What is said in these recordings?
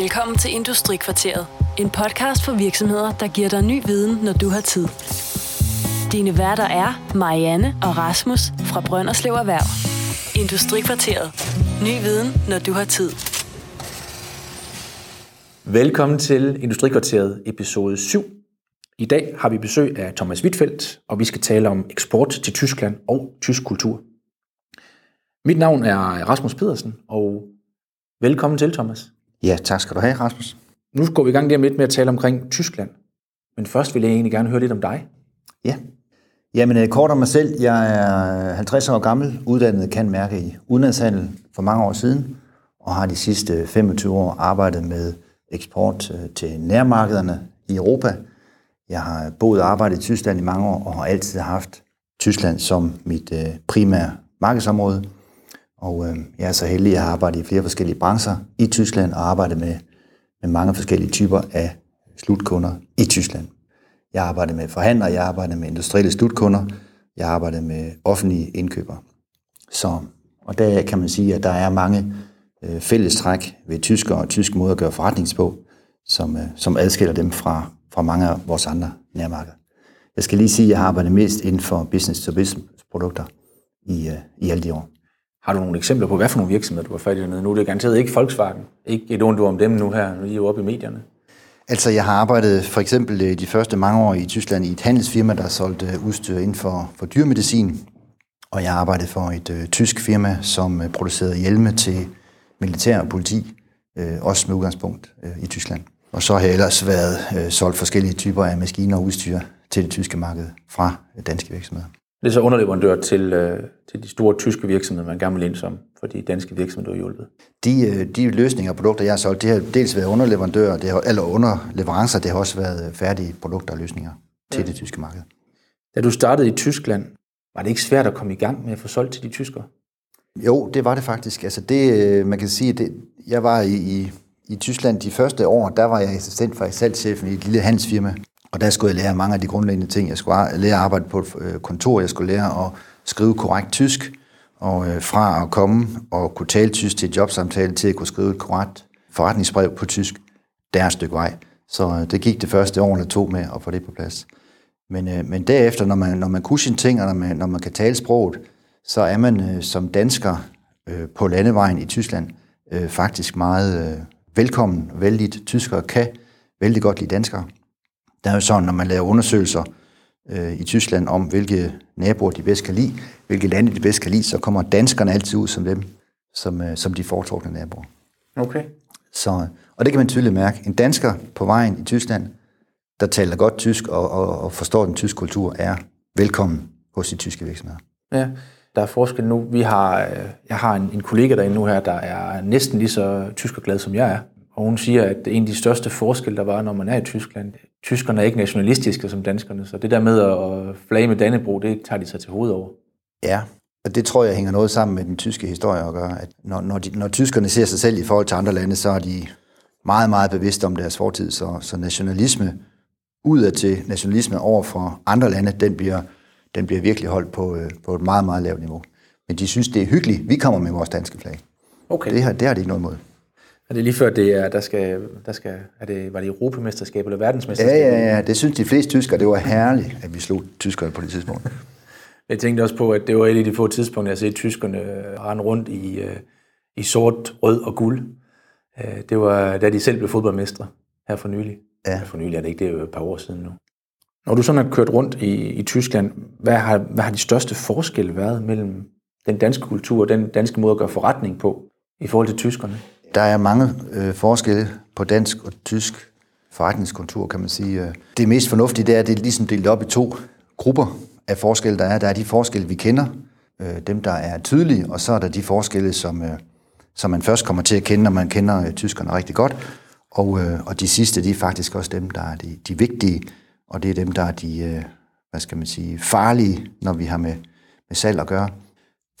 Velkommen til Industrikvarteret. En podcast for virksomheder, der giver dig ny viden, når du har tid. Dine værter er Marianne og Rasmus fra Brønderslev Erhverv. Industrikvarteret. Ny viden, når du har tid. Velkommen til Industrikvarteret episode 7. I dag har vi besøg af Thomas Wittfeldt, og vi skal tale om eksport til Tyskland og tysk kultur. Mit navn er Rasmus Pedersen, og velkommen til, Thomas. Ja, tak skal du have, Rasmus. Nu går vi i gang lige om lidt med at tale omkring Tyskland. Men først vil jeg egentlig gerne høre lidt om dig. Ja. Jamen, øh, kort om mig selv. Jeg er 50 år gammel, uddannet kan mærke i udenlandshandel for mange år siden, og har de sidste 25 år arbejdet med eksport øh, til nærmarkederne i Europa. Jeg har boet og arbejdet i Tyskland i mange år, og har altid haft Tyskland som mit øh, primære markedsområde. Og øh, jeg er så heldig, at jeg har arbejdet i flere forskellige brancher i Tyskland og arbejdet med, med mange forskellige typer af slutkunder i Tyskland. Jeg har arbejdet med forhandlere, jeg har arbejdet med industrielle slutkunder, jeg har arbejdet med offentlige indkøbere. Så, og der kan man sige, at der er mange øh, fællestræk ved tyskere og tysk måde at gøre forretning på, som, øh, som adskiller dem fra, fra mange af vores andre nærmarkeder. Jeg skal lige sige, at jeg har arbejdet mest inden for business-to-business produkter i, øh, i alle de år. Har du nogle eksempler på, hvad for nogle virksomheder, du har fat i dernede? Nu er det garanteret ikke Volkswagen. Ikke et ondt om dem nu her, nu er I jo oppe i medierne. Altså, jeg har arbejdet for eksempel øh, de første mange år i Tyskland i et handelsfirma, der solgte øh, udstyr inden for, for dyrmedicin. Og jeg arbejdede for et øh, tysk firma, som øh, producerede hjelme til militær og politi, øh, også med udgangspunkt øh, i Tyskland. Og så har jeg ellers været øh, solgt forskellige typer af maskiner og udstyr til det tyske marked fra øh, danske virksomheder. Det er så underleverandør til, øh, til de store tyske virksomheder, man gerne vil ind som, for de danske virksomheder, har hjulpet. De, øh, de løsninger og produkter, jeg har solgt, det har dels været underleverandører, det har, eller underleverancer, det har også været færdige produkter og løsninger til ja. det tyske marked. Da du startede i Tyskland, var det ikke svært at komme i gang med at få solgt til de tyskere? Jo, det var det faktisk. Altså det, øh, man kan sige, det, jeg var i, i, i Tyskland de første år, der var jeg assistent for salgschefen i et lille handelsfirma. Og der skulle jeg lære mange af de grundlæggende ting. Jeg skulle lære at arbejde på et øh, kontor, jeg skulle lære at skrive korrekt tysk, og øh, fra at komme og kunne tale tysk til et jobsamtale, til at kunne skrive et korrekt forretningsbrev på tysk, der er et stykke vej. Så øh, det gik det første år eller to med at få det på plads. Men, men derefter, når man, når man kunne sine ting, og når man, når man kan tale sproget, så er man som dansker på landevejen i Tyskland faktisk meget velkommen, vældig Tyskere kan vældig godt lide danskere. Der er jo sådan, når man laver undersøgelser øh, i Tyskland om, hvilke naboer de bedst kan lide, hvilke lande de bedst kan lide, så kommer danskerne altid ud som dem, som, øh, som de foretrukne naboer. Okay. Så, og det kan man tydeligt mærke. En dansker på vejen i Tyskland, der taler godt tysk og, og, og forstår den tyske kultur, er velkommen hos de tyske virksomheder. Ja, der er forskel nu. Vi har, øh, jeg har en, en kollega derinde nu her, der er næsten lige så tyskerglad, som jeg er. Og hun siger, at en af de største forskelle, der var, når man er i Tyskland, tyskerne er ikke nationalistiske som danskerne, så det der med at flage med Dannebro, det tager de sig til hovedet over. Ja, og det tror jeg hænger noget sammen med den tyske historie at gøre. At når, når, de, når tyskerne ser sig selv i forhold til andre lande, så er de meget, meget bevidste om deres fortid. Så, så nationalisme, udad til nationalisme over for andre lande, den bliver, den bliver virkelig holdt på, øh, på et meget, meget lavt niveau. Men de synes, det er hyggeligt. Vi kommer med vores danske flag. Okay. Det har, det har de ikke noget imod. Er det lige før, det er, der skal, der skal, er det, var det Europamesterskab eller verdensmesterskab? Ja, ja, ja. Det synes de fleste tyskere, det var herligt, at vi slog tyskerne på det tidspunkt. Jeg tænkte også på, at det var et af de få tidspunkter, jeg set tyskerne rende rundt i, øh, i sort, rød og guld. Øh, det var, da de selv blev fodboldmestre her for nylig. Ja. For nylig er det ikke, det er jo et par år siden nu. Når du sådan har kørt rundt i, i Tyskland, hvad har, hvad har de største forskelle været mellem den danske kultur og den danske måde at gøre forretning på i forhold til tyskerne? Der er mange øh, forskelle på dansk og tysk forretningskontor, kan man sige. Det mest fornuftige det er, at det er ligesom delt op i to grupper af forskelle, der er. Der er de forskelle, vi kender, øh, dem der er tydelige, og så er der de forskelle, som, øh, som man først kommer til at kende, når man kender øh, tyskerne rigtig godt. Og, øh, og de sidste, de er faktisk også dem, der er de, de vigtige, og det er dem, der er de, øh, hvad skal man sige, farlige, når vi har med, med salg at gøre.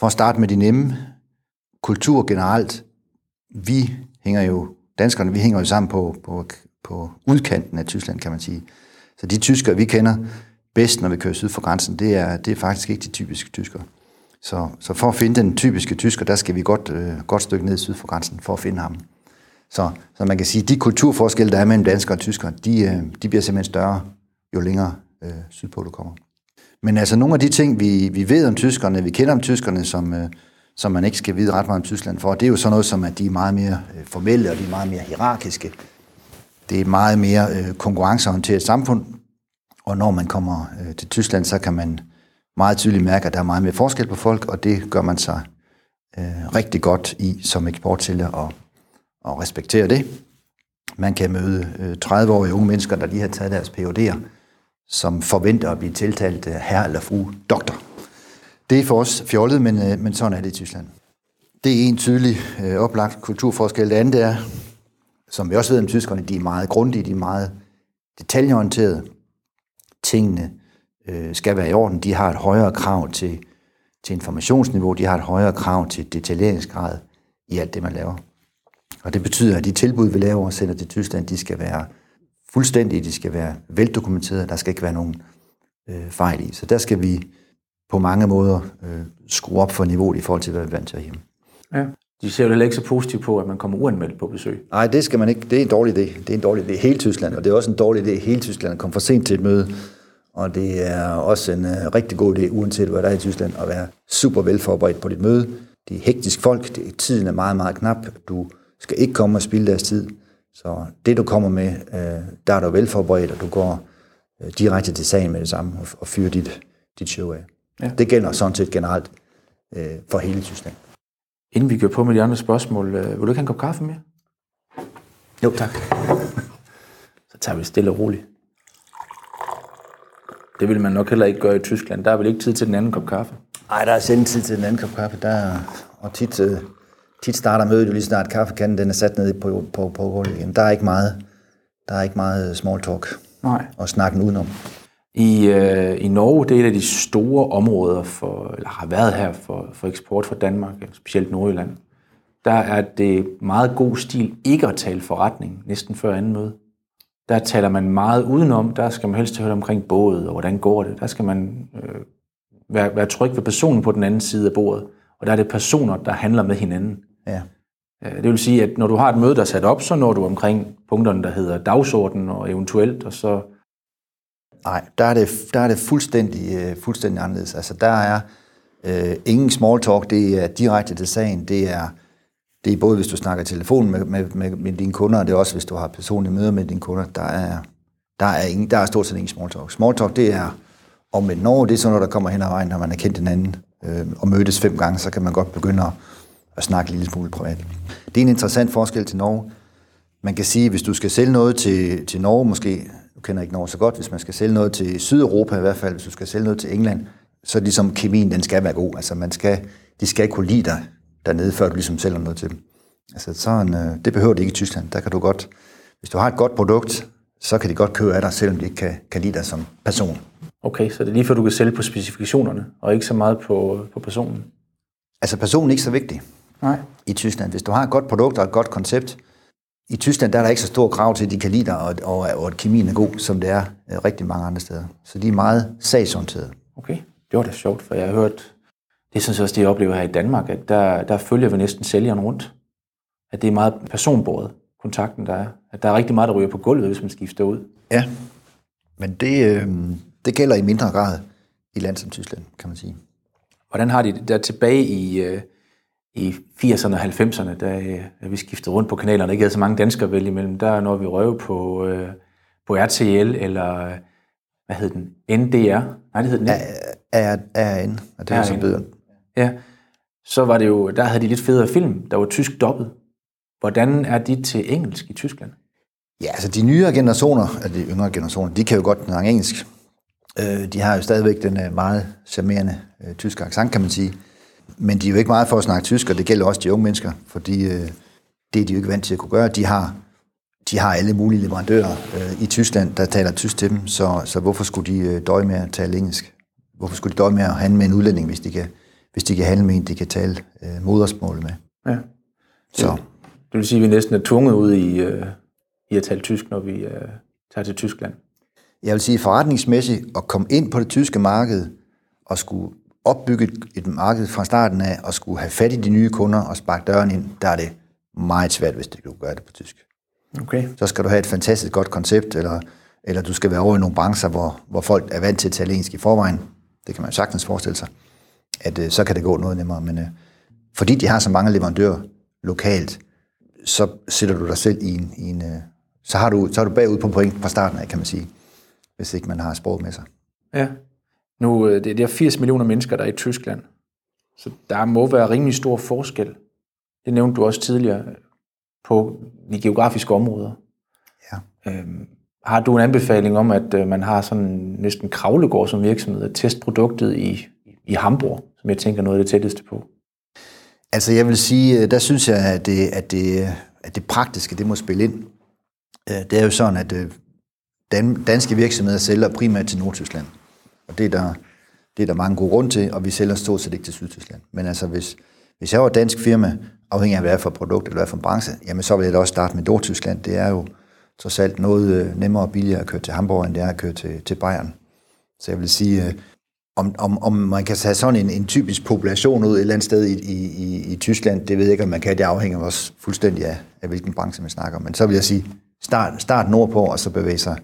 For at starte med de nemme, kultur generelt vi hænger jo, danskerne, vi hænger jo sammen på, på, på udkanten af Tyskland, kan man sige. Så de tyskere, vi kender bedst, når vi kører syd for grænsen, det er, det er faktisk ikke de typiske tyskere. Så, så for at finde den typiske tysker, der skal vi godt, øh, godt stykke ned syd for grænsen for at finde ham. Så, så man kan sige, at de kulturforskelle, der er mellem danskere og tyskere, de, øh, de bliver simpelthen større, jo længere øh, sydpå du kommer. Men altså nogle af de ting, vi, vi ved om tyskerne, vi kender om tyskerne, som, øh, som man ikke skal vide ret meget om Tyskland for, det er jo sådan noget som, at de er meget mere øh, formelle, og de er meget mere hierarkiske. Det er et meget mere øh, konkurrenceorienteret samfund, og når man kommer øh, til Tyskland, så kan man meget tydeligt mærke, at der er meget mere forskel på folk, og det gør man sig øh, rigtig godt i som eksportsælger og, og respektere det. Man kan møde øh, 30-årige unge mennesker, der lige har taget deres PhD'er, som forventer at blive tiltalt øh, herre eller fru doktor. Det er for os fjollet, men, øh, men sådan er det i Tyskland. Det er en tydelig øh, oplagt kulturforskel. Det andet er, som vi også ved om tyskerne, de er meget grundige, de er meget detaljeorienterede. Tingene øh, skal være i orden. De har et højere krav til, til informationsniveau, de har et højere krav til detaljeringsgrad i alt det, man laver. Og det betyder, at de tilbud, vi laver og sender til Tyskland, de skal være fuldstændige, de skal være veldokumenterede, der skal ikke være nogen øh, fejl i. Så der skal vi på mange måder øh, skrue op for niveauet i forhold til, hvad vi er vant til hjemme. Ja. De ser jo heller ikke så positivt på, at man kommer uanmeldt på besøg. Nej, det skal man ikke. Det er en dårlig idé. Det er en dårlig idé i hele Tyskland, og det er også en dårlig idé i hele Tyskland at komme for sent til et møde. Og det er også en uh, rigtig god idé, uanset hvad der er i Tyskland, at være super velforberedt på dit møde. Det er hektisk folk, det, tiden er meget, meget knap. Du skal ikke komme og spille deres tid. Så det, du kommer med, uh, der er du velforberedt, og du går uh, direkte til sagen med det samme og, og fyrer dit, dit show af. Ja. Det gælder sådan set generelt uh, for hele Tyskland. Inden vi går på med de andre spørgsmål, uh, vil du ikke have en kop kaffe mere? Jo, tak. Så tager vi stille og roligt. Det vil man nok heller ikke gøre i Tyskland. Der er vel ikke tid til den anden kop kaffe? Nej, der er sjældent tid til den anden kop kaffe. Der er, og tit, uh, tit starter mødet jo lige snart kaffekanden den er sat ned på, på, på gulvet. Jamen, der er ikke meget, der er ikke meget small talk Nej. og snakken udenom. I, øh, I Norge, det er et af de store områder, for, eller har været her for, for eksport fra Danmark, specielt Nordjylland. Der er det meget god stil ikke at tale forretning, næsten før anden møde. Der taler man meget udenom, der skal man helst høre omkring bådet, og hvordan går det. Der skal man øh, være, være tryg ved personen på den anden side af bordet, og der er det personer, der handler med hinanden. Ja. Øh, Det vil sige, at når du har et møde, der er sat op, så når du omkring punkterne, der hedder dagsorden og eventuelt, og så Nej, der er det, der er det fuldstændig, øh, fuldstændig anderledes. Altså, der er øh, ingen small talk, det er direkte til sagen. Det er, det er både, hvis du snakker i telefon med, med, med, med dine kunder, og det er også, hvis du har personlige møder med dine kunder. Der er, der er, ingen, der er stort set ingen small talk. Small talk, det er om et Norge, det er sådan noget, der kommer hen ad vejen, når man har kendt hinanden øh, og mødtes fem gange, så kan man godt begynde at, at snakke en lille smule privat. Det er en interessant forskel til Norge. Man kan sige, hvis du skal sælge noget til, til Norge, måske, kender ikke Norge så godt, hvis man skal sælge noget til Sydeuropa i hvert fald, hvis du skal sælge noget til England, så ligesom kemien, den skal være god. Altså man skal, de skal kunne lide dig dernede, før du ligesom sælger noget til dem. Altså sådan, øh, det behøver det ikke i Tyskland. Der kan du godt, hvis du har et godt produkt, så kan de godt købe af dig, selvom de ikke kan, kan lide dig som person. Okay, så det er lige før du kan sælge på specifikationerne, og ikke så meget på, på personen. Altså personen er ikke så vigtig Nej. i Tyskland. Hvis du har et godt produkt og et godt koncept, i Tyskland der er der ikke så stor krav til, at de kan lide dig, og, og, og at kemien er god, som det er øh, rigtig mange andre steder. Så de er meget sagsorienterede. Okay, det var da sjovt, for jeg har hørt, det er sådan set også det, jeg oplever her i Danmark, at der, der følger vi næsten sælgeren rundt. At det er meget personbordet, kontakten der er. At der er rigtig meget, der ryger på gulvet, hvis man skifter ud. Ja, men det, øh, det gælder i mindre grad i land som Tyskland, kan man sige. Hvordan har de det der tilbage i, øh, i 80'erne og 90'erne, da øh, vi skiftede rundt på kanalerne, ikke havde så mange danskere vælge imellem, der når vi røve på, øh, på RTL, eller hvad hed den? NDR? Nej, det hed den ikke. Er, er en, og det er så RN. bedre. Ja. Så var det jo, der havde de lidt federe film, der var tysk dobbelt. Hvordan er de til engelsk i Tyskland? Ja, altså de nyere generationer, altså de yngre generationer, de kan jo godt snakke engelsk. Øh, de har jo stadigvæk den øh, meget charmerende øh, tyske accent, kan man sige. Men de er jo ikke meget for at snakke tysk, og det gælder også de unge mennesker, fordi øh, det er de jo ikke vant til at kunne gøre. De har, de har alle mulige leverandører øh, i Tyskland, der taler tysk til dem, så, så hvorfor skulle de øh, døje med at tale engelsk? Hvorfor skulle de døje med at handle med en udlænding, hvis de kan, hvis de kan handle med en, de kan tale øh, modersmål med? Ja. Så Det vil sige, at vi næsten er tvunget ud i, øh, i at tale tysk, når vi øh, tager til Tyskland. jeg vil sige forretningsmæssigt at komme ind på det tyske marked og skulle opbygge et- marked fra starten af og skulle have fat i de nye kunder og sparke døren ind, der er det meget svært, hvis kan gøre det på tysk. Okay. Så skal du have et fantastisk godt koncept, eller, eller du skal være over i nogle brancher, hvor, hvor folk er vant til at tale engelsk i forvejen. Det kan man jo sagtens forestille sig. At øh, så kan det gå noget nemmere. Men øh, fordi de har så mange leverandører lokalt, så sætter du dig selv i en... I en øh, så, har du, så er du bagud på point fra starten af, kan man sige, hvis ikke man har sproget med sig. Ja. Nu, øh, det, det er 80 millioner mennesker, der er i Tyskland. Så der må være rimelig stor forskel. Det nævnte du også tidligere på de geografiske områder. Ja. Øhm, har du en anbefaling om, at øh, man har sådan næsten kravlegård som virksomhed, at teste produktet i, i Hamburg, som jeg tænker noget af det tætteste på? Altså jeg vil sige, øh, der synes jeg, at det, at det, at det praktiske, det må spille ind. Øh, Det er jo sådan, at øh, dan- danske virksomheder sælger primært til Nordtyskland. Og det er der, det er der mange gode grunde til, og vi sælger stort set ikke til Sydtyskland. Men altså, hvis, hvis jeg var et dansk firma, afhængig af hvad det er for et produkt eller hvad for en branche, jamen så vil jeg da også starte med Nordtyskland. Det er jo trods alt noget øh, nemmere og billigere at køre til Hamburg, end det er at køre til, til Bayern. Så jeg vil sige, øh, om, om, om man kan tage sådan en, en typisk population ud et eller andet sted i, i, i, i Tyskland, det ved jeg ikke, om man kan. Det afhænger også fuldstændig af, af hvilken branche man snakker om. Men så vil jeg sige, start, start nordpå, og så bevæge sig,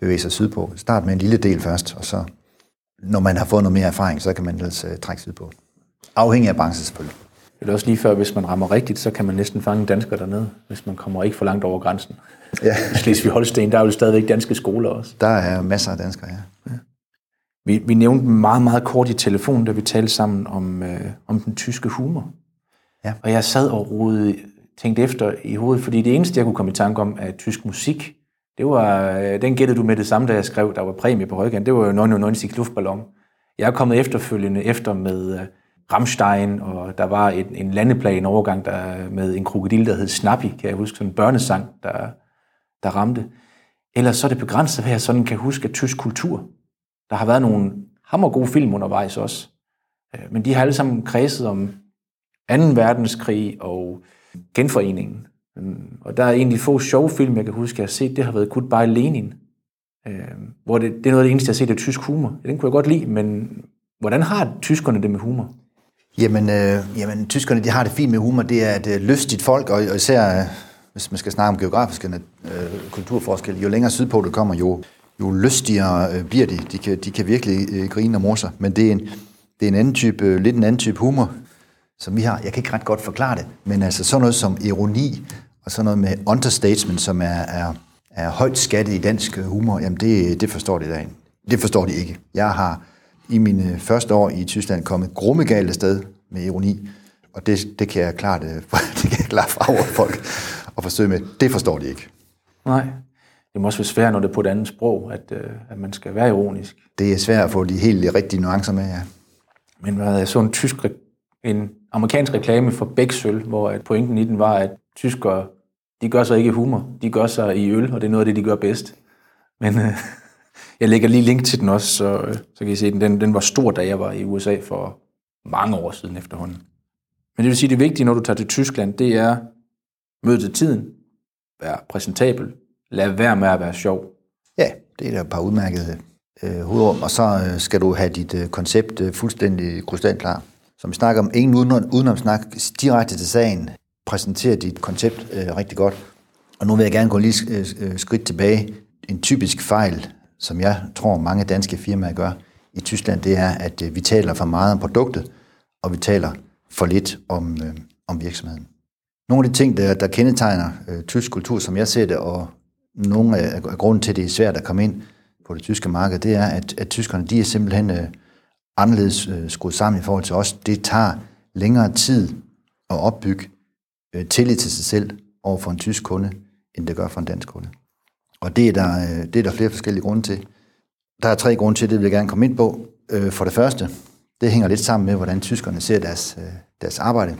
bevæge sig sydpå. Start med en lille del først, og så, når man har fået noget mere erfaring, så kan man ellers uh, trække sydpå. Afhængig af branchen selvfølgelig. Det er også lige før, hvis man rammer rigtigt, så kan man næsten fange dansker dernede, hvis man kommer ikke for langt over grænsen. Ja. I Slesvig-Holsten, der er jo stadigvæk danske skoler også. Der er masser af danskere, ja. Vi, vi nævnte meget, meget kort i telefonen, da vi talte sammen om, øh, om den tyske humor. Ja. Og jeg sad og rodede, tænkte efter i hovedet, fordi det eneste, jeg kunne komme i tanke om, af tysk musik, det var, øh, den gættede du med det samme, da jeg skrev, der var præmie på højkant, det var jo 99 luftballon. Jeg er kommet efterfølgende efter med Ramstein, Rammstein, og der var et, en landeplan overgang der, med en krokodil, der hed Snappy, kan jeg huske, sådan en børnesang, der, der ramte. Ellers så er det begrænset, hvad jeg sådan kan huske af tysk kultur. Der har været nogle hammergode film undervejs også. Øh, men de har alle sammen kredset om 2. verdenskrig og genforeningen. Øhm, og der er egentlig få sjove film, jeg kan huske, jeg har set, det har været Goodbye Lenin. Øh, Hvor det, det er noget af det eneste, jeg har set af tysk humor. Den kunne jeg godt lide, men hvordan har tyskerne det med humor? Jamen, øh, jamen, tyskerne de har det fint med humor. Det er et øh, lystigt folk, og, og især, øh, hvis man skal snakke om geografiske øh, kulturforskelle, jo længere sydpå det kommer, jo, jo lystigere øh, bliver de. De kan, de kan virkelig øh, grine og morse. Men det er en, det er en anden type, øh, lidt en anden type humor, som vi har. Jeg kan ikke ret godt forklare det, men altså sådan noget som ironi, og sådan noget med understatement, som er, er, er højt skattet i dansk øh, humor, jamen det, det forstår de derinde. Det forstår de ikke. Jeg har i mine første år i Tyskland kommet grummegalt afsted med ironi, og det, det kan jeg klart, øh, det kan jeg klart fra over folk og forsøge med. Det forstår de ikke. Nej. Det må også være svært, når det er på et andet sprog, at, øh, at man skal være ironisk. Det er svært at få de helt rigtige nuancer med, ja. Men hvad, jeg så en tysk, en amerikansk reklame for Bæksøl, hvor at pointen i den var, at tyskere, de gør sig ikke i humor, de gør sig i øl, og det er noget af det, de gør bedst. Men øh, jeg lægger lige link til den også, så, øh, så kan I se den. den. Den var stor, da jeg var i USA for mange år siden efterhånden. Men det vil sige, det vigtige, når du tager til Tyskland, det er møde til tiden, være præsentabel, lad være med at være sjov. Ja, det er da et par udmærkede øh, hovedrum, og så øh, skal du have dit øh, koncept øh, fuldstændig krystalklar. Som vi snakker om, ingen uden, udenom snak, direkte til sagen, præsenterer dit koncept øh, rigtig godt. Og nu vil jeg gerne gå lige øh, øh, skridt tilbage. En typisk fejl, som jeg tror mange danske firmaer gør i Tyskland, det er, at øh, vi taler for meget om produktet, og vi taler for lidt om, øh, om virksomheden. Nogle af de ting, der, der kendetegner øh, tysk kultur, som jeg ser det, og nogle af, af grunden til, at det er svært at komme ind på det tyske marked, det er, at, at tyskerne de er simpelthen øh, anderledes øh, skruet sammen i forhold til os. Det tager længere tid at opbygge øh, tillid til sig selv over for en tysk kunde, end det gør for en dansk kunde. Og det er, der, øh, det er der flere forskellige grunde til. Der er tre grunde til, det vil jeg gerne komme ind på. Øh, for det første, det hænger lidt sammen med, hvordan tyskerne ser deres, øh, deres arbejde.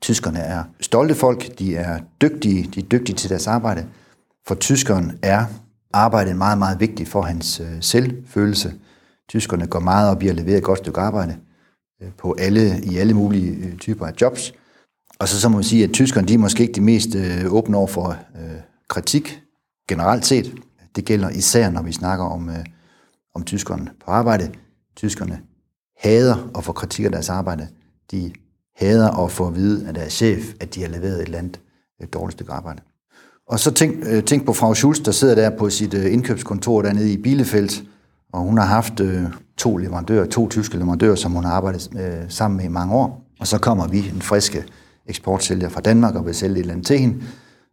Tyskerne er stolte folk, de er dygtige, de er dygtige til deres arbejde. For tyskeren er arbejdet meget, meget vigtigt for hans øh, selvfølelse. Tyskerne går meget op i at levere et godt stykke arbejde øh, på alle, i alle mulige øh, typer af jobs. Og så, så må man sige, at tyskerne de er måske ikke de mest øh, åbne over for øh, kritik generelt set. Det gælder især, når vi snakker om, øh, om tyskerne på arbejde. Tyskerne hader at få kritik af deres arbejde. De hader at få at vide af deres chef, at de har leveret et eller andet et dårligt stykke arbejde. Og så tænk, øh, tænk på Frau Schulz, der sidder der på sit øh, indkøbskontor dernede i Bielefeld, og hun har haft øh, to leverandører, to tyske leverandører, som hun har arbejdet øh, sammen med i mange år. Og så kommer vi, en friske eksportsælger fra Danmark, og vil sælge et eller andet til hende.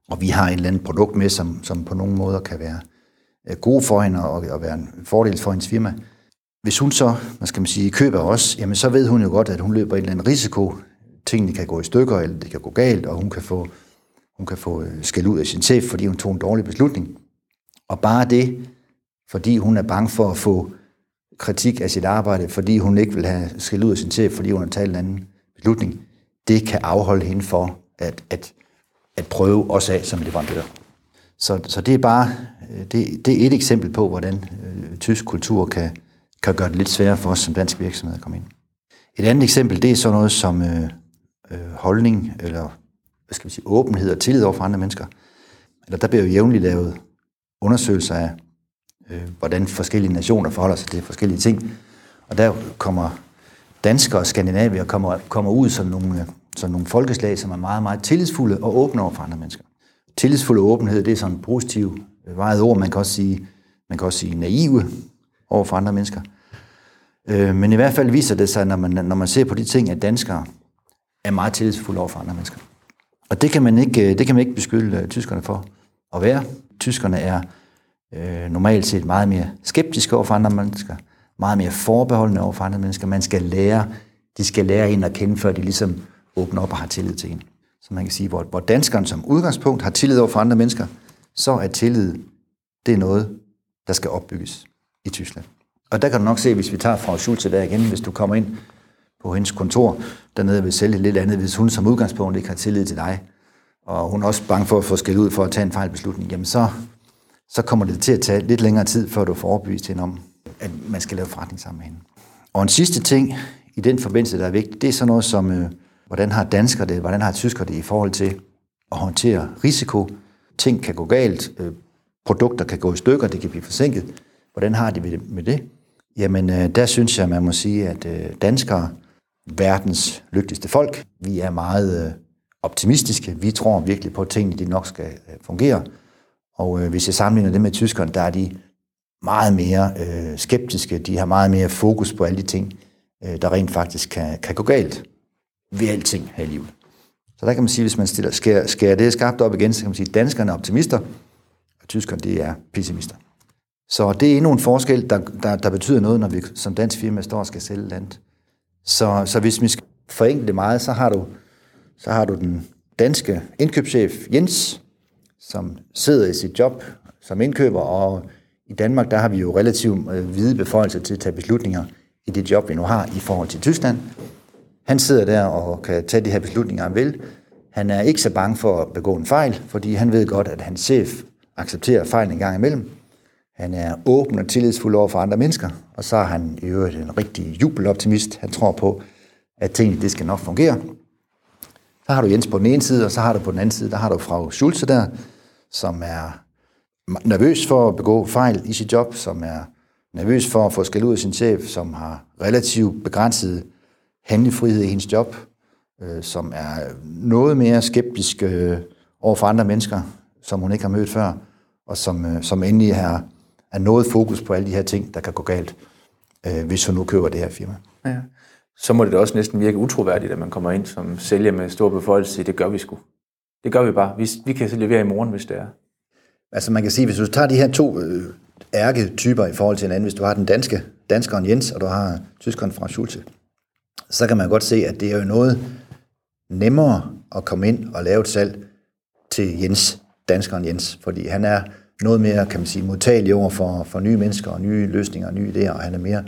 Og vi har et eller andet produkt med, som, som på nogle måder kan være god gode for hende og, og være en fordel for hendes firma. Hvis hun så, hvad skal man sige, køber os, jamen så ved hun jo godt, at hun løber en eller andet risiko. Tingene kan gå i stykker, eller det kan gå galt, og hun kan få, hun kan få øh, skæld ud af sin chef, fordi hun tog en dårlig beslutning. Og bare det, fordi hun er bange for at få kritik af sit arbejde, fordi hun ikke vil have skæld ud af sin chef, fordi hun har taget en anden beslutning, det kan afholde hende for at, at, at prøve os af som leverandør. Så, så det er bare øh, det, det er et eksempel på, hvordan øh, tysk kultur kan, kan gøre det lidt sværere for os som dansk virksomhed at komme ind. Et andet eksempel, det er sådan noget som øh, øh, holdning, eller hvad skal vi sige, åbenhed og tillid over for andre mennesker. Eller der bliver jo jævnligt lavet undersøgelser af, øh, hvordan forskellige nationer forholder sig til forskellige ting. Og der kommer danskere og skandinavier kommer, kommer ud som nogle, som nogle folkeslag, som er meget, meget tillidsfulde og åbne over for andre mennesker. Tillidsfuld og åbenhed, det er sådan et positivt øh, vejet ord. Man kan også sige, man kan også sige naive over for andre mennesker. Øh, men i hvert fald viser det sig, når man, når man ser på de ting, at danskere er meget tillidsfulde over for andre mennesker. Og det kan man ikke, øh, det kan man ikke beskylde øh, tyskerne for at være. Tyskerne er øh, normalt set meget mere skeptiske over for andre mennesker, meget mere forbeholdende over for andre mennesker. Man skal lære, de skal lære en at kende, før de ligesom åbner op og har tillid til en. Så man kan sige, hvor, hvor danskeren som udgangspunkt har tillid over for andre mennesker, så er tillid, det er noget, der skal opbygges i Tyskland. Og der kan du nok se, hvis vi tager fra Schulze der igen, hvis du kommer ind på hendes kontor dernede vil sælge lidt andet, hvis hun som udgangspunkt ikke har tillid til dig, og hun er også bange for at få skæld ud for at tage en fejl beslutning, jamen så, så kommer det til at tage lidt længere tid, før du får overbevist hende om, at man skal lave forretning sammen med hende. Og en sidste ting i den forbindelse, der er vigtigt, det er sådan noget som, øh, hvordan har danskere det, hvordan har tyskere det i forhold til at håndtere risiko. Ting kan gå galt, øh, produkter kan gå i stykker, det kan blive forsinket. Hvordan har de med det? Jamen, øh, der synes jeg, man må sige, at øh, danskere, verdens lykkeligste folk, vi er meget øh, optimistiske. Vi tror virkelig på, at tingene de nok skal øh, fungere. Og øh, hvis jeg sammenligner det med tyskerne, der er de meget mere øh, skeptiske. De har meget mere fokus på alle de ting, øh, der rent faktisk kan, kan gå galt ved alting her i livet. Så der kan man sige, hvis man stiller, skærer, skærer det skarpt op igen, så kan man sige, at danskerne er optimister, og tyskerne det er pessimister. Så det er endnu en forskel, der, der, der betyder noget, når vi som dansk firma står og skal sælge land. Så, så hvis vi skal forenkle det meget, så har du, så har du den danske indkøbschef Jens, som sidder i sit job som indkøber, og i Danmark der har vi jo relativt øh, hvide beføjelser til at tage beslutninger i det job, vi nu har i forhold til Tyskland. Han sidder der og kan tage de her beslutninger, han vil. Han er ikke så bange for at begå en fejl, fordi han ved godt, at hans chef accepterer fejl en gang imellem. Han er åben og tillidsfuld over for andre mennesker, og så er han i øvrigt en rigtig jubeloptimist. Han tror på, at tingene det skal nok fungere. Så har du Jens på den ene side, og så har du på den anden side, der har du Frau Schulze der, som er nervøs for at begå fejl i sit job, som er nervøs for at få skæld ud af sin chef, som har relativt begrænset handlefrihed i hendes job, øh, som er noget mere skeptisk øh, over for andre mennesker, som hun ikke har mødt før, og som, øh, som endelig har, er noget fokus på alle de her ting, der kan gå galt, øh, hvis hun nu køber det her firma. Ja. Så må det da også næsten virke utroværdigt, at man kommer ind som sælger med stor beføjelse. Det gør vi sgu. Det gør vi bare. Vi, vi kan levere i morgen, hvis det er. Altså man kan sige, hvis du tager de her to øh, ærketyper i forhold til hinanden, hvis du har den danske, danskeren Jens, og du har tyskeren fra Schulze, så kan man godt se, at det er jo noget nemmere at komme ind og lave et salg til Jens, danskeren Jens, fordi han er noget mere, kan man sige, modtagelig over for, for nye mennesker og nye løsninger og nye idéer, og han er mere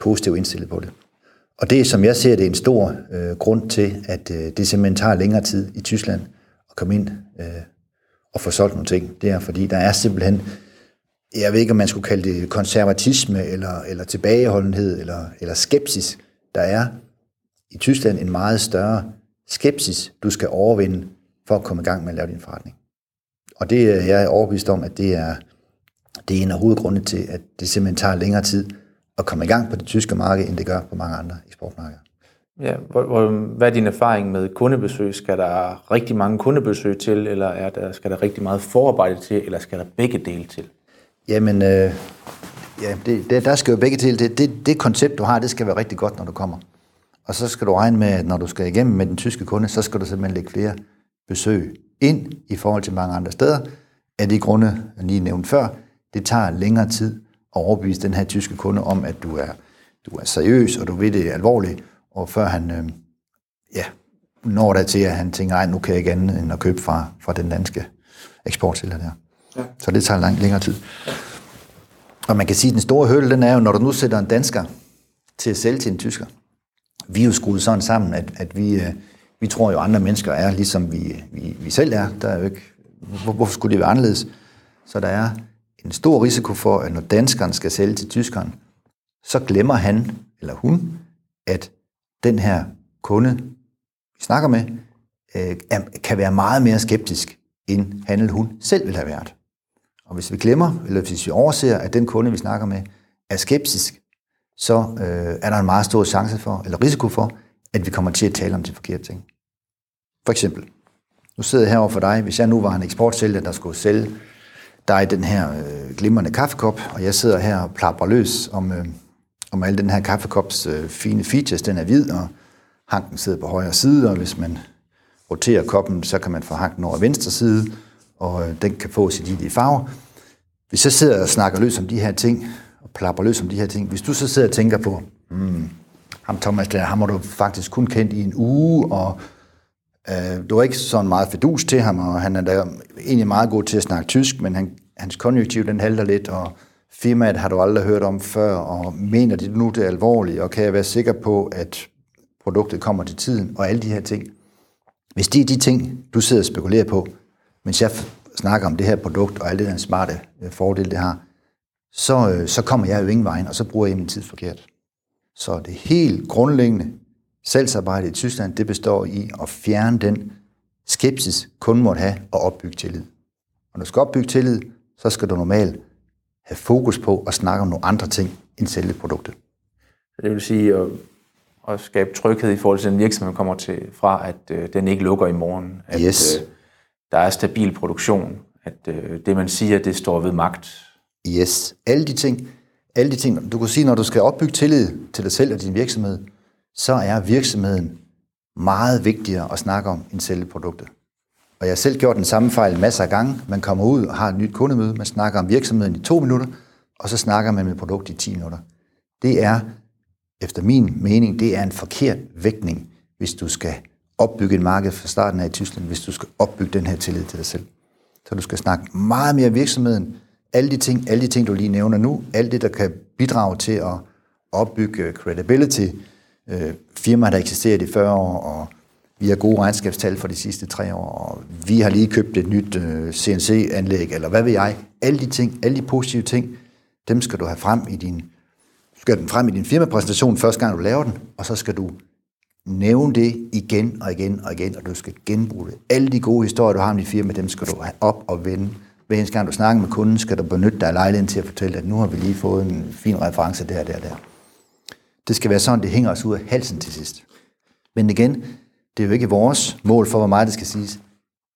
positivt indstillet på det. Og det, som jeg ser, det er en stor øh, grund til, at øh, det simpelthen tager længere tid i Tyskland at komme ind øh, at få solgt nogle ting. Det er, fordi der er simpelthen, jeg ved ikke, om man skulle kalde det konservatisme, eller, eller tilbageholdenhed, eller, eller skepsis. Der er i Tyskland en meget større skepsis, du skal overvinde for at komme i gang med at lave din forretning. Og det øh, er jeg overbevist om, at det er, det er en af hovedgrundene til, at det simpelthen tager længere tid at komme i gang på det tyske marked, end det gør på mange andre eksportmarkeder. Ja, hvor, hvor, hvad er din erfaring med kundebesøg? Skal der rigtig mange kundebesøg til, eller er der, skal der rigtig meget forarbejde til, eller skal der begge dele til? Jamen, øh, ja, det, det, der skal jo begge til. Det, det, det koncept, du har, det skal være rigtig godt, når du kommer. Og så skal du regne med, at når du skal igennem med den tyske kunde, så skal du simpelthen lægge flere besøg ind i forhold til mange andre steder. Af de grunde, jeg lige nævnte før, det tager længere tid at overbevise den her tyske kunde om, at du er, du er seriøs, og du ved det alvorligt, og før han øh, ja, når der til, at han tænker, nej, nu kan jeg ikke andet end at købe fra, fra den danske eksportsælger der. Ja. Så det tager langt længere tid. Og man kan sige, at den store hurdle, den er jo, når du nu sætter en dansker til at sælge til en tysker. Vi er jo skruet sådan sammen, at, at vi, øh, vi tror jo, at andre mennesker er, ligesom vi, vi, vi selv er. Der er jo ikke, hvor, hvorfor skulle det være anderledes? Så der er en stor risiko for, at når danskeren skal sælge til tyskeren, så glemmer han eller hun, at den her kunde, vi snakker med, øh, kan være meget mere skeptisk, end han eller hun selv vil have været. Og hvis vi glemmer, eller hvis vi overser, at den kunde, vi snakker med, er skeptisk, så øh, er der en meget stor chance for, eller risiko for, at vi kommer til at tale om de forkerte ting. For eksempel, nu sidder jeg herovre for dig, hvis jeg nu var en eksportsælger, der skulle sælge dig den her øh, glimrende kaffekop, og jeg sidder her og plapper løs om, øh, om alle den her kaffekops øh, fine features. Den er hvid, og hanken sidder på højre side, og hvis man roterer koppen, så kan man få hanken over venstre side, og øh, den kan få sit i de farver. Hvis jeg sidder og snakker løs om de her ting, og plapper løs om de her ting, hvis du så sidder og tænker på, hmm, ham Thomas der, ham har du faktisk kun kendt i en uge, og øh, du er ikke sådan meget fedus til ham, og han er da egentlig meget god til at snakke tysk, men han, hans konjunktiv den halter lidt, og firmaet har du aldrig hørt om før, og mener de nu det er alvorligt, og kan jeg være sikker på, at produktet kommer til tiden, og alle de her ting. Hvis det er de ting, du sidder og spekulerer på, mens jeg snakker om det her produkt, og alle den smarte øh, fordele, det har, så, øh, så kommer jeg jo ingen vejen, og så bruger jeg min tid forkert. Så det helt grundlæggende salgsarbejde i Tyskland, det består i at fjerne den skepsis, kunden måtte have, og opbygge tillid. Og når du skal opbygge tillid, så skal du normalt have fokus på at snakke om nogle andre ting end selve produktet. Det vil sige at, at skabe tryghed i forhold til den virksomhed, kommer til fra, at øh, den ikke lukker i morgen. At yes. øh, der er stabil produktion. At øh, det, man siger, det står ved magt. Yes. Alle de ting, alle de ting, du kan sige, når du skal opbygge tillid til dig selv og din virksomhed, så er virksomheden meget vigtigere at snakke om end selve produktet. Og jeg har selv gjort den samme fejl masser af gange. Man kommer ud og har et nyt kundemøde, man snakker om virksomheden i to minutter, og så snakker man med produkt i 10 minutter. Det er, efter min mening, det er en forkert vægtning, hvis du skal opbygge et marked fra starten af i Tyskland, hvis du skal opbygge den her tillid til dig selv. Så du skal snakke meget mere virksomheden, alle de ting, alle de ting, du lige nævner nu, alt det, der kan bidrage til at opbygge credibility, øh, firmaer, der eksisterer i 40 år, og vi har gode regnskabstal for de sidste tre år, og vi har lige købt et nyt øh, CNC-anlæg, eller hvad ved jeg. Alle de ting, alle de positive ting, dem skal du have frem i din, skal den frem i din firmapræsentation første gang, du laver den, og så skal du nævne det igen og igen og igen, og du skal genbruge det. Alle de gode historier, du har om dit firma, dem skal du have op og vende. Hver eneste gang du snakker med kunden, skal du benytte dig af lejligheden til at fortælle, at nu har vi lige fået en fin reference der, der, der. Det skal være sådan, det hænger os ud af halsen til sidst. Men igen, det er jo ikke vores mål for, hvor meget det skal siges.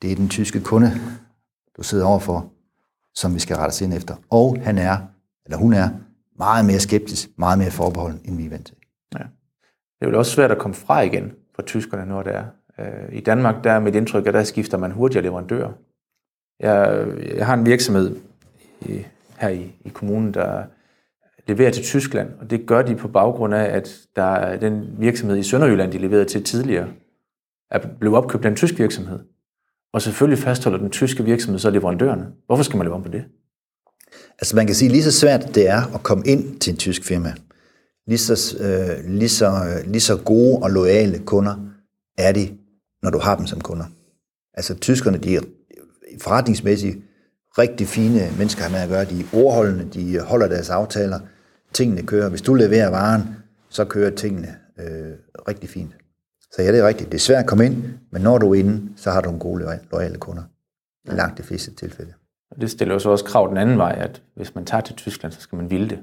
Det er den tyske kunde, du sidder overfor, som vi skal rette os ind efter. Og han er, eller hun er, meget mere skeptisk, meget mere forbeholden, end vi er vant til. Ja. Det er jo også svært at komme fra igen for tyskerne, når det er. Øh, I Danmark der er mit indtryk, at der skifter man hurtigere leverandør. Jeg, jeg har en virksomhed i, her i, i kommunen, der leverer til Tyskland, og det gør de på baggrund af, at der er den virksomhed i Sønderjylland, de leverede til tidligere, er blevet opkøbt af en tysk virksomhed. Og selvfølgelig fastholder den tyske virksomhed så leverandørerne. Hvorfor skal man leve om på det? Altså man kan sige, lige så svært det er at komme ind til en tysk firma, lige så, øh, lige så, øh, lige så gode og loyale kunder er de, når du har dem som kunder. Altså tyskerne, de er forretningsmæssigt rigtig fine mennesker med at gøre. De er ordholdende, de holder deres aftaler, tingene kører. Hvis du leverer varen, så kører tingene øh, rigtig fint. Så ja, det er rigtigt. Det er svært at komme ind, men når du er inde, så har du en gode, loyale kunder. I langt de fleste tilfælde. Og det stiller jo så også krav den anden vej, at hvis man tager til Tyskland, så skal man ville det.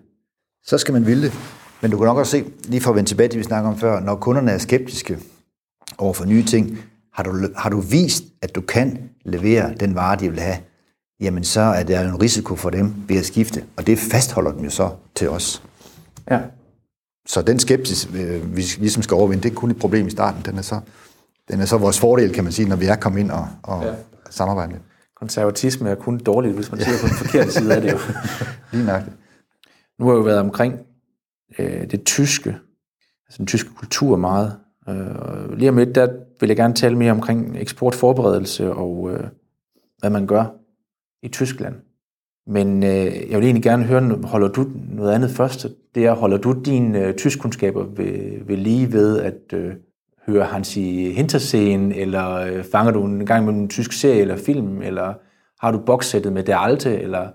Så skal man ville det. Men du kan nok også se, lige for at vende tilbage til, vi snakker om før, når kunderne er skeptiske over for nye ting, har du, har du vist, at du kan levere den vare, de vil have, jamen så er der en risiko for dem ved at skifte, og det fastholder dem jo så til os. Ja. Så den skepsis, øh, vi ligesom skal overvinde, det er kun et problem i starten. Den er så, den er så vores fordel, kan man sige, når vi er kommet ind og, og ja. samarbejder med. Konservatisme er kun dårligt, hvis man ser på den forkerte side af det. Jo. Lige nok. Nu har jeg jo været omkring øh, det tyske, altså den tyske kultur meget. Øh, lige om lidt, der vil jeg gerne tale mere omkring eksportforberedelse og øh, hvad man gør i Tyskland. Men øh, jeg vil egentlig gerne høre, holder du noget andet først? Det er, holder du dine øh, tyskkundskaber ved, ved lige ved at øh, høre Hansi Hinterseen, eller øh, fanger du en gang med en tysk serie eller film, eller har du bokssættet med Der Alte, eller...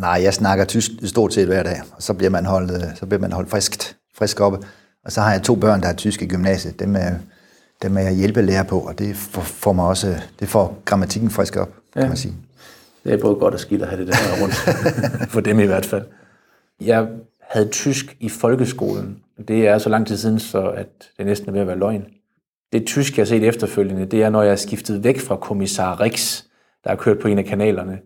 Nej, jeg snakker tysk stort set hver dag, og så bliver man holdt, øh, så bliver man holdt friskt, frisk oppe. Og så har jeg to børn, der er tysk i gymnasiet. Dem er, dem er jeg hjælpelærer på, og det får, mig også, det får grammatikken frisk op, kan ja. man sige. Det er både godt og skidt at have det der rundt, for dem i hvert fald. Jeg havde tysk i folkeskolen. Det er så lang tid siden, så at det næsten er ved at være løgn. Det tysk, jeg har set efterfølgende, det er, når jeg er skiftet væk fra kommissar Rix, der har kørt på en af kanalerne,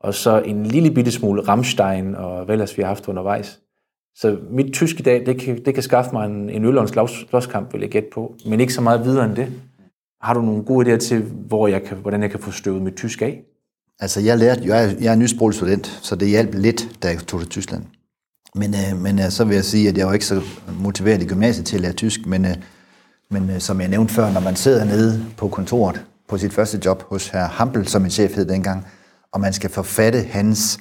og så en lille bitte smule Rammstein og hvad ellers vi har haft undervejs. Så mit tysk i dag, det kan, det kan skaffe mig en, en øl og en slåskamp, vil jeg gætte på, men ikke så meget videre end det. Har du nogle gode idéer til, hvor jeg kan, hvordan jeg kan få støvet mit tysk af? Altså, jeg lærte, jeg er, jeg er nysproget student, så det hjalp lidt, da jeg tog til Tyskland. Men, øh, men øh, så vil jeg sige, at jeg var ikke så motiveret i gymnasiet til at lære tysk, men, øh, men øh, som jeg nævnte før, når man sidder nede på kontoret på sit første job hos herr Hampel, som min chef hed dengang, og man skal forfatte hans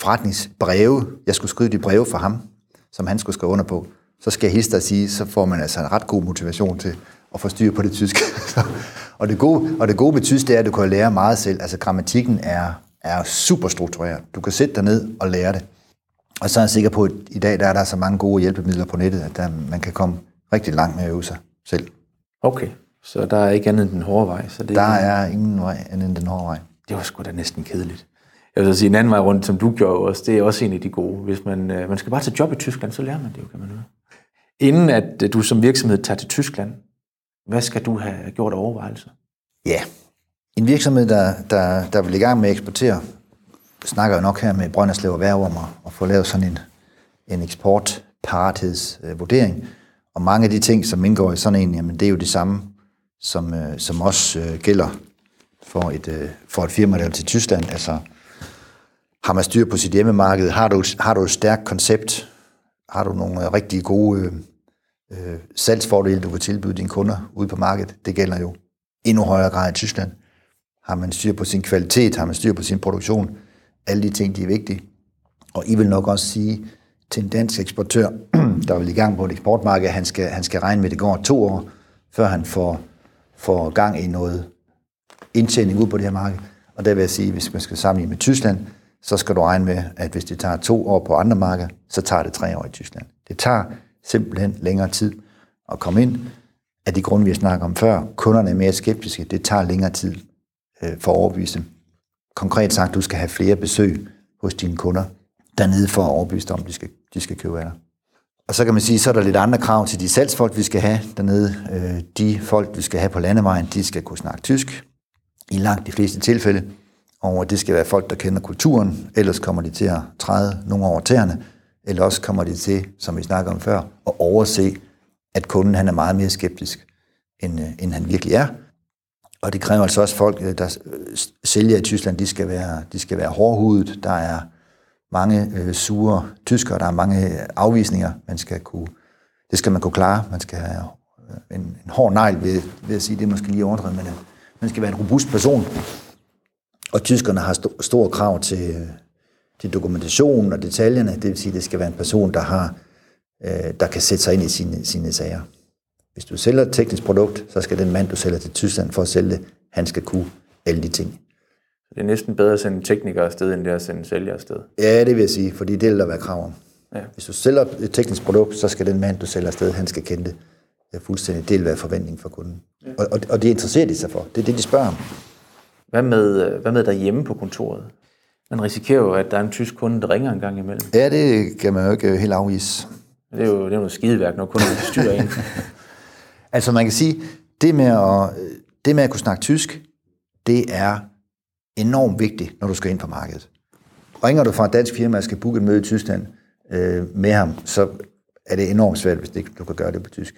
forretningsbreve, jeg skulle skrive de breve for ham, som han skulle skrive under på, så skal jeg hilse at sige, så får man altså en ret god motivation til at få styr på det tyske. og, det gode, og det gode ved tysk, det er, at du kan lære meget selv. Altså grammatikken er, er super struktureret. Du kan sætte dig ned og lære det. Og så er jeg sikker på, at i dag der er der så mange gode hjælpemidler på nettet, at der, man kan komme rigtig langt med at øve sig selv. Okay, så der er ikke andet end den hårde vej? Så det der er ingen vej andet end den hårde vej. Det var sgu da næsten kedeligt. Jeg vil sige, en anden vej rundt, som du gjorde også, det er også en af de gode. Hvis man, øh, man skal bare tage job i Tyskland, så lærer man det jo, kan man høre. Inden at øh, du som virksomhed tager til Tyskland, hvad skal du have gjort overvejelser? Ja, en virksomhed, der, der, der vil i gang med at eksportere, snakker jo nok her med Brønderslev Erhverv om at, få lavet sådan en, en eksportparathedsvurdering. Og mange af de ting, som indgår i sådan en, jamen det er jo det samme, som, øh, som også øh, gælder for et, øh, for et firma, der til Tyskland. Altså, har man styr på sit hjemmemarked? Har du, har du et stærkt koncept? Har du nogle øh, rigtig gode øh, øh, salgsfordele, du kan tilbyde dine kunder ude på markedet? Det gælder jo endnu højere grad i Tyskland. Har man styr på sin kvalitet? Har man styr på sin produktion? Alle de ting, de er vigtige. Og I vil nok også sige til en dansk eksportør, der vil i gang på et eksportmarked, at han skal, han skal regne med, at det går to år, før han får, får gang i noget indtjening ud på det her marked. Og der vil jeg sige, hvis man skal sammenligne med Tyskland, så skal du regne med, at hvis det tager to år på andre markeder, så tager det tre år i Tyskland. Det tager simpelthen længere tid at komme ind. Af de grunde, vi har snakket om før, kunderne er mere skeptiske, det tager længere tid øh, for at overbevise dem. Konkret sagt, du skal have flere besøg hos dine kunder dernede for at overbevise dem om, de skal, de skal købe af dig. Og så kan man sige, så er der lidt andre krav til de salgsfolk, vi skal have dernede. Øh, de folk, vi skal have på landevejen, de skal kunne snakke tysk i langt de fleste tilfælde. Og det skal være folk, der kender kulturen, ellers kommer de til at træde nogle over tæerne, eller også kommer de til, som vi snakker om før, at overse, at kunden han er meget mere skeptisk, end, øh, end han virkelig er. Og det kræver altså også folk, øh, der øh, sælger i Tyskland, de skal være, de skal være hårdhudet. Der er mange øh, sure tyskere, der er mange øh, afvisninger, man skal kunne, det skal man kunne klare. Man skal have en, en hård negl ved, ved at sige, det er måske lige overdrevet, men man skal være en robust person, og tyskerne har st- store krav til, til dokumentationen og detaljerne. Det vil sige, det skal være en person, der, har, øh, der kan sætte sig ind i sine, sine sager. Hvis du sælger et teknisk produkt, så skal den mand, du sælger til Tyskland for at sælge det, han skal kunne alle de ting. Det er næsten bedre at sende teknikere afsted, end det at sende sælger afsted. Ja, det vil jeg sige, fordi det vil der være krav om. Ja. Hvis du sælger et teknisk produkt, så skal den mand, du sælger afsted, han skal kende det. Er fuldstændig, det vil være forventning for kunden. Ja. Og, og, og det interesserer de sig for. Det er det, de spørger om. Hvad med, øh, hvad med derhjemme på kontoret? Man risikerer jo, at der er en tysk kunde, der ringer en gang imellem. Ja, det kan man jo ikke helt afvise. Det er jo det er noget skideværk, når kunden styrer en. Altså man kan sige, det med, at, det med at kunne snakke tysk, det er enormt vigtigt, når du skal ind på markedet. Ringer du fra et dansk firma og skal booke et møde i Tyskland øh, med ham, så er det enormt svært, hvis ikke du kan gøre det på tysk.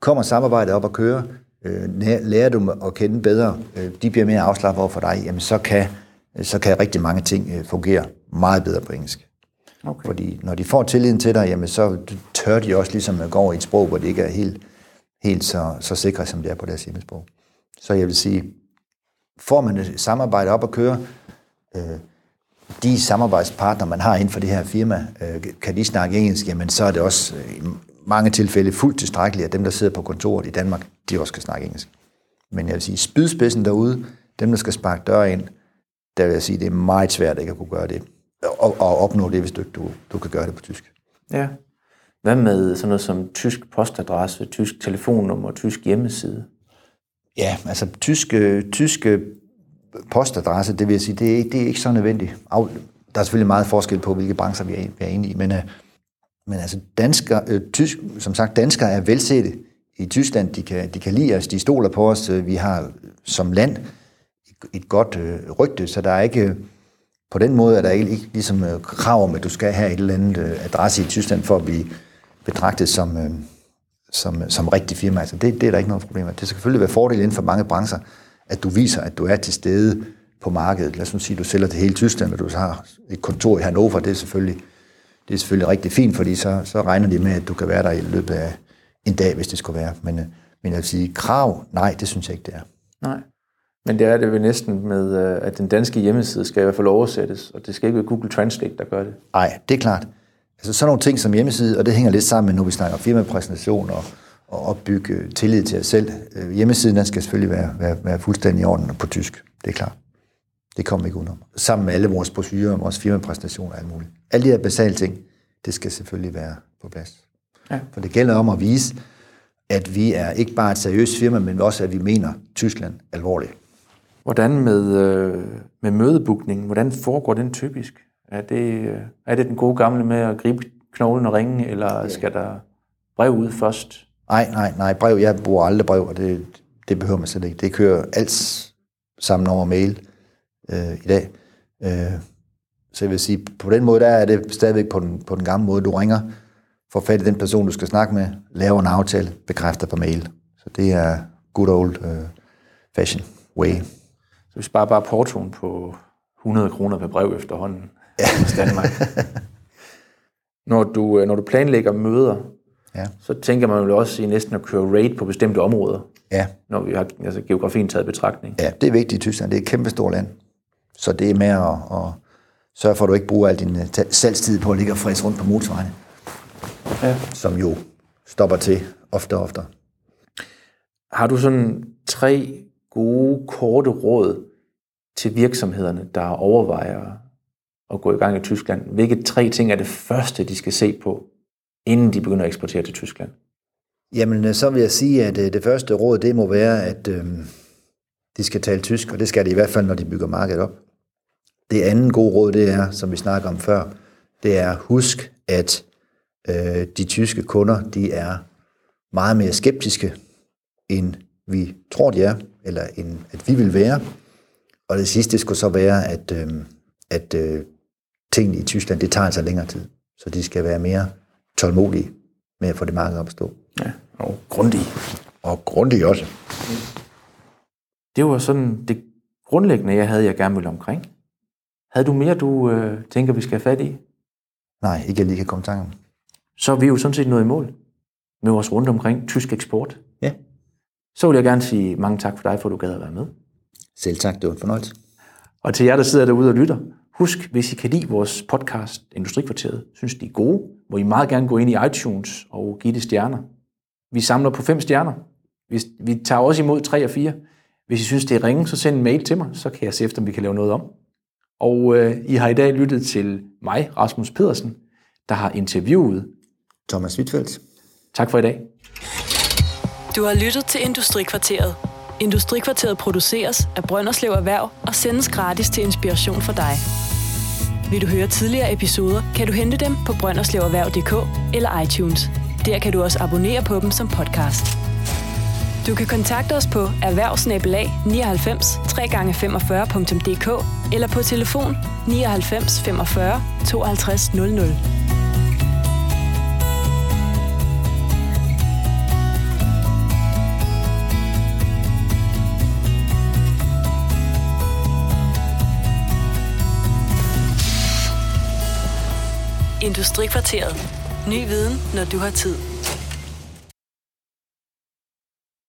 Kommer samarbejdet op at køre, øh, lærer du at kende bedre, øh, de bliver mere afslappet over for dig, jamen så kan, så kan rigtig mange ting øh, fungere meget bedre på engelsk. Okay. Fordi når de får tilliden til dig, jamen så tør de også ligesom at gå over i et sprog, hvor det ikke er helt, helt så, så sikre, som det er på deres hjemmesprog. Så jeg vil sige, får man et samarbejde op at køre, øh, de samarbejdspartnere, man har inden for det her firma, øh, kan de snakke engelsk, jamen så er det også øh, i mange tilfælde fuldt tilstrækkeligt, at dem, der sidder på kontoret i Danmark, de også kan snakke engelsk. Men jeg vil sige, spydspidsen derude, dem, der skal sparke døre ind, der vil jeg sige, det er meget svært ikke at kunne gøre det. Og, og opnå det, hvis du, du, du kan gøre det på tysk. Ja. Hvad med sådan noget som tysk postadresse, tysk telefonnummer, tysk hjemmeside? Ja, altså tyske, tyske postadresse, det vil jeg sige, det er, det er ikke så nødvendigt. Der er selvfølgelig meget forskel på, hvilke brancher vi er, vi er inde i, men, øh, men altså dansker, øh, tysk, som sagt, danskere er velsete i Tyskland. De kan, de kan lide os, de stoler på os. Vi har som land et godt øh, rygte, så der er ikke, på den måde er der ikke, ikke ligesom øh, krav om, at du skal have et eller andet øh, adresse i Tyskland for at blive betragtet som, øh, som, som rigtig firma. Altså det, det er der ikke noget problem med. Det skal selvfølgelig være fordel inden for mange brancher, at du viser, at du er til stede på markedet. Lad os nu sige, at du sælger til hele Tyskland, og du har et kontor i Hannover. Det er selvfølgelig, det er selvfølgelig rigtig fint, fordi så, så regner de med, at du kan være der i løbet af en dag, hvis det skulle være. Men, men jeg vil sige, krav, nej, det synes jeg ikke, det er. Nej. Men det er det vel næsten med, øh, at den danske hjemmeside skal i hvert fald oversættes, og det skal ikke være Google Translate, der gør det. Nej, det er klart. Altså sådan nogle ting som hjemmeside, og det hænger lidt sammen med, når vi snakker firmapræsentation og, og opbygge tillid til os selv. Øh, hjemmesiden den skal selvfølgelig være, være, være fuldstændig i orden på tysk. Det er klart. Det kommer vi ikke udenom. Sammen med alle vores brochurer, vores firmapræsentationer og alt muligt. Alle de her basale ting, det skal selvfølgelig være på plads. Ja. For det gælder om at vise, at vi er ikke bare et seriøst firma, men også at vi mener Tyskland alvorligt. Hvordan med, øh, med mødebookningen? Hvordan foregår den typisk? Er det, øh, er det den gode gamle med at gribe knoglen og ringe, eller skal der brev ud først? Nej, nej, nej. Brev, jeg bruger aldrig brev, og det, det behøver man slet ikke. Det kører alt sammen over mail øh, i dag. Øh, så jeg vil sige, på den måde, der er det stadigvæk på den, på den gamle måde. Du ringer, får fat i den person, du skal snakke med, laver en aftale, bekræfter på mail. Så det er good old uh, fashion way. Så vi sparer bare portoen på 100 kroner per brev efterhånden ja. i Danmark. når, du, øh, når du planlægger møder, ja. så tænker man jo også i næsten at køre raid på bestemte områder. Ja. Når vi har altså, geografien taget betragtning. Ja, det er vigtigt i Tyskland. Det er et kæmpe stort land. Så det er med at, at sørge for, at du ikke bruger al din øh, salgstid på at ligge og fræse rundt på motorvejene. Ja. Som jo stopper til ofte og ofte. Har du sådan tre gode, korte råd til virksomhederne, der overvejer at gå i gang i Tyskland? Hvilke tre ting er det første, de skal se på, inden de begynder at eksportere til Tyskland? Jamen, øh, så vil jeg sige, at øh, det første råd, det må være, at øh, de skal tale tysk, og det skal de i hvert fald, når de bygger markedet op. Det andet gode råd, det er, som vi snakker om før, det er, husk, at øh, de tyske kunder, de er meget mere skeptiske, end vi tror, de er, eller end at vi vil være. Og det sidste skulle så være, at, øh, at øh, tingene i Tyskland, det tager altså længere tid. Så de skal være mere tålmodige med at få det marked op at stå. Ja, og grundige. Og grundige også. Det var sådan det grundlæggende, jeg havde, jeg gerne ville omkring. Havde du mere, du øh, tænker, vi skal have fat i? Nej, ikke jeg lige kan komme tanken. Så er vi jo sådan set nået i mål med vores rundt omkring tysk eksport. Ja. Så vil jeg gerne sige mange tak for dig, for du gad at være med. Selv tak, det var en fornøjelse. Og til jer, der sidder derude og lytter, husk, hvis I kan lide vores podcast Industrikvarteret, synes de er gode, må I meget gerne gå ind i iTunes og give det stjerner. Vi samler på fem stjerner. Vi, vi tager også imod tre og fire. Hvis I synes, det er ringe, så send en mail til mig, så kan jeg se efter, om vi kan lave noget om. Og øh, I har i dag lyttet til mig, Rasmus Pedersen, der har interviewet Thomas Wittfeldt. Tak for i dag. Du har lyttet til Industrikvarteret. Industrikvarteret produceres af Brønderslev Erhverv og sendes gratis til inspiration for dig. Vil du høre tidligere episoder, kan du hente dem på brønderslevererhverv.dk eller iTunes. Der kan du også abonnere på dem som podcast. Du kan kontakte os på erhvervsnabelag 99 3x45.dk eller på telefon 99 45 52 00. Industrikvarteret. Ny viden, når du har tid.